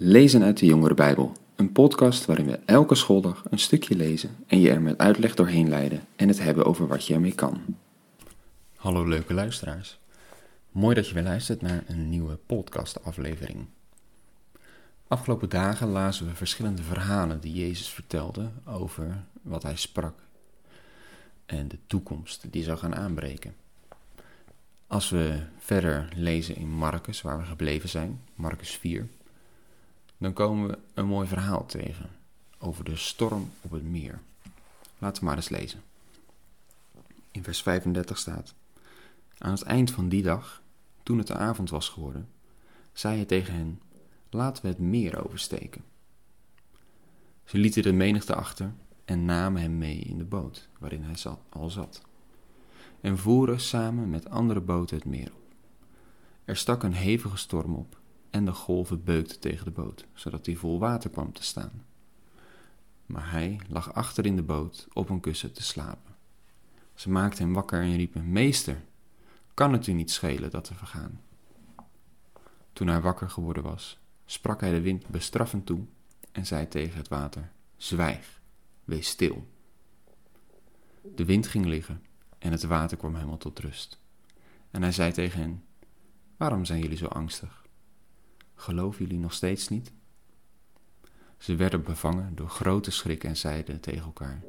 Lezen uit de Jongere Bijbel, een podcast waarin we elke schooldag een stukje lezen en je er met uitleg doorheen leiden en het hebben over wat je ermee kan. Hallo leuke luisteraars. Mooi dat je weer luistert naar een nieuwe podcastaflevering. Afgelopen dagen lazen we verschillende verhalen die Jezus vertelde over wat hij sprak en de toekomst die zou gaan aanbreken. Als we verder lezen in Marcus, waar we gebleven zijn, Marcus 4, dan komen we een mooi verhaal tegen over de storm op het meer. Laten we maar eens lezen. In vers 35 staat: Aan het eind van die dag, toen het de avond was geworden, zei hij tegen hen: Laten we het meer oversteken. Ze lieten de menigte achter en namen hem mee in de boot waarin hij al zat, en voeren samen met andere boten het meer op. Er stak een hevige storm op en de golven beukten tegen de boot, zodat hij vol water kwam te staan. Maar hij lag achter in de boot op een kussen te slapen. Ze maakten hem wakker en riepen: Meester, kan het u niet schelen dat we vergaan? Toen hij wakker geworden was, sprak hij de wind bestraffend toe en zei tegen het water: Zwijg, wees stil. De wind ging liggen en het water kwam helemaal tot rust. En hij zei tegen hen: Waarom zijn jullie zo angstig? Geloven jullie nog steeds niet? Ze werden bevangen door grote schrik en zeiden tegen elkaar: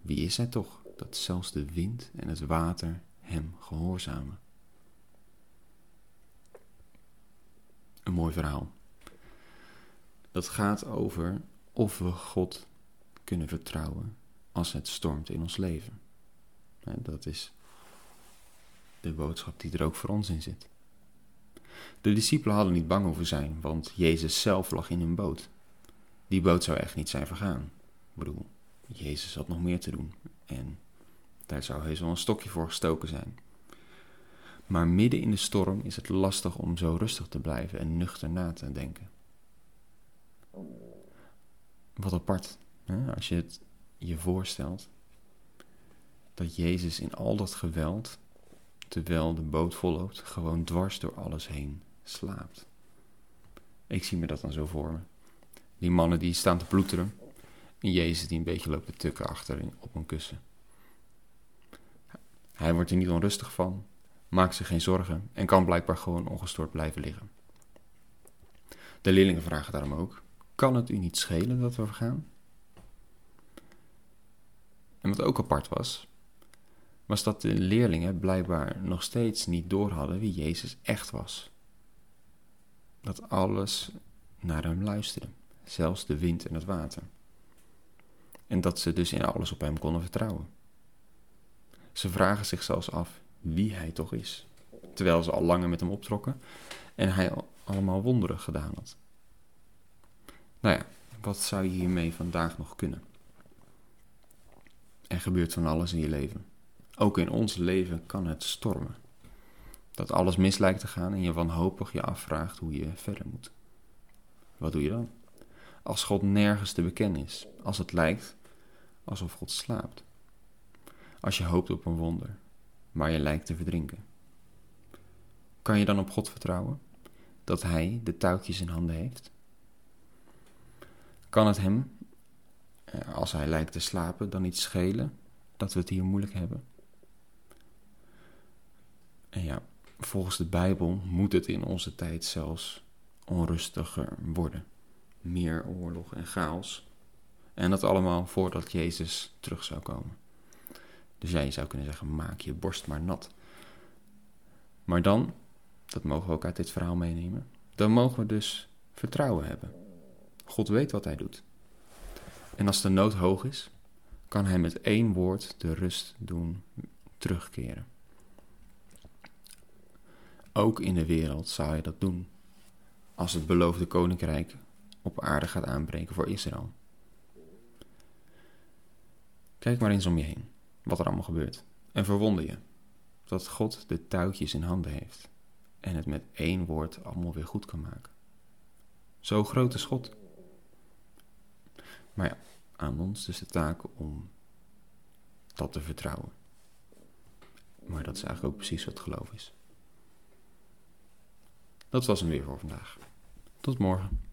Wie is hij toch dat zelfs de wind en het water hem gehoorzamen? Een mooi verhaal. Dat gaat over of we God kunnen vertrouwen als het stormt in ons leven. Dat is de boodschap die er ook voor ons in zit. De discipelen hadden niet bang hoeven zijn, want Jezus zelf lag in hun boot. Die boot zou echt niet zijn vergaan. Ik bedoel, Jezus had nog meer te doen en daar zou heus wel een stokje voor gestoken zijn. Maar midden in de storm is het lastig om zo rustig te blijven en nuchter na te denken. Wat apart, hè? als je het je voorstelt dat Jezus in al dat geweld, terwijl de boot volloopt, gewoon dwars door alles heen slaapt. Ik zie me dat dan zo voor me. Die mannen die staan te ploeteren en Jezus die een beetje loopt te tukken achter op een kussen. Hij wordt er niet onrustig van, maakt zich geen zorgen en kan blijkbaar gewoon ongestoord blijven liggen. De leerlingen vragen daarom ook: Kan het u niet schelen dat we vergaan? En wat ook apart was, was dat de leerlingen blijkbaar nog steeds niet doorhadden wie Jezus echt was dat alles naar hem luisterde, zelfs de wind en het water. En dat ze dus in alles op hem konden vertrouwen. Ze vragen zich zelfs af wie hij toch is, terwijl ze al langer met hem optrokken en hij allemaal wonderen gedaan had. Nou ja, wat zou je hiermee vandaag nog kunnen? Er gebeurt van alles in je leven. Ook in ons leven kan het stormen dat alles mis lijkt te gaan en je wanhopig je afvraagt hoe je verder moet. Wat doe je dan? Als God nergens te bekennen is, als het lijkt alsof God slaapt. Als je hoopt op een wonder, maar je lijkt te verdrinken. Kan je dan op God vertrouwen? Dat Hij de touwtjes in handen heeft? Kan het Hem, eh, als Hij lijkt te slapen, dan niet schelen dat we het hier moeilijk hebben? En ja, volgens de Bijbel moet het in onze tijd zelfs onrustiger worden. Meer oorlog en chaos. En dat allemaal voordat Jezus terug zou komen. Dus jij zou kunnen zeggen: maak je borst maar nat. Maar dan, dat mogen we ook uit dit verhaal meenemen, dan mogen we dus vertrouwen hebben. God weet wat hij doet. En als de nood hoog is, kan hij met één woord de rust doen terugkeren. Ook in de wereld zou hij dat doen, als het beloofde koninkrijk op aarde gaat aanbreken voor Israël. Kijk maar eens om je heen, wat er allemaal gebeurt, en verwonder je dat God de touwtjes in handen heeft en het met één woord allemaal weer goed kan maken. Zo groot is God. Maar ja, aan ons dus de taak om dat te vertrouwen. Maar dat is eigenlijk ook precies wat geloof is. Dat was hem weer voor vandaag. Tot morgen.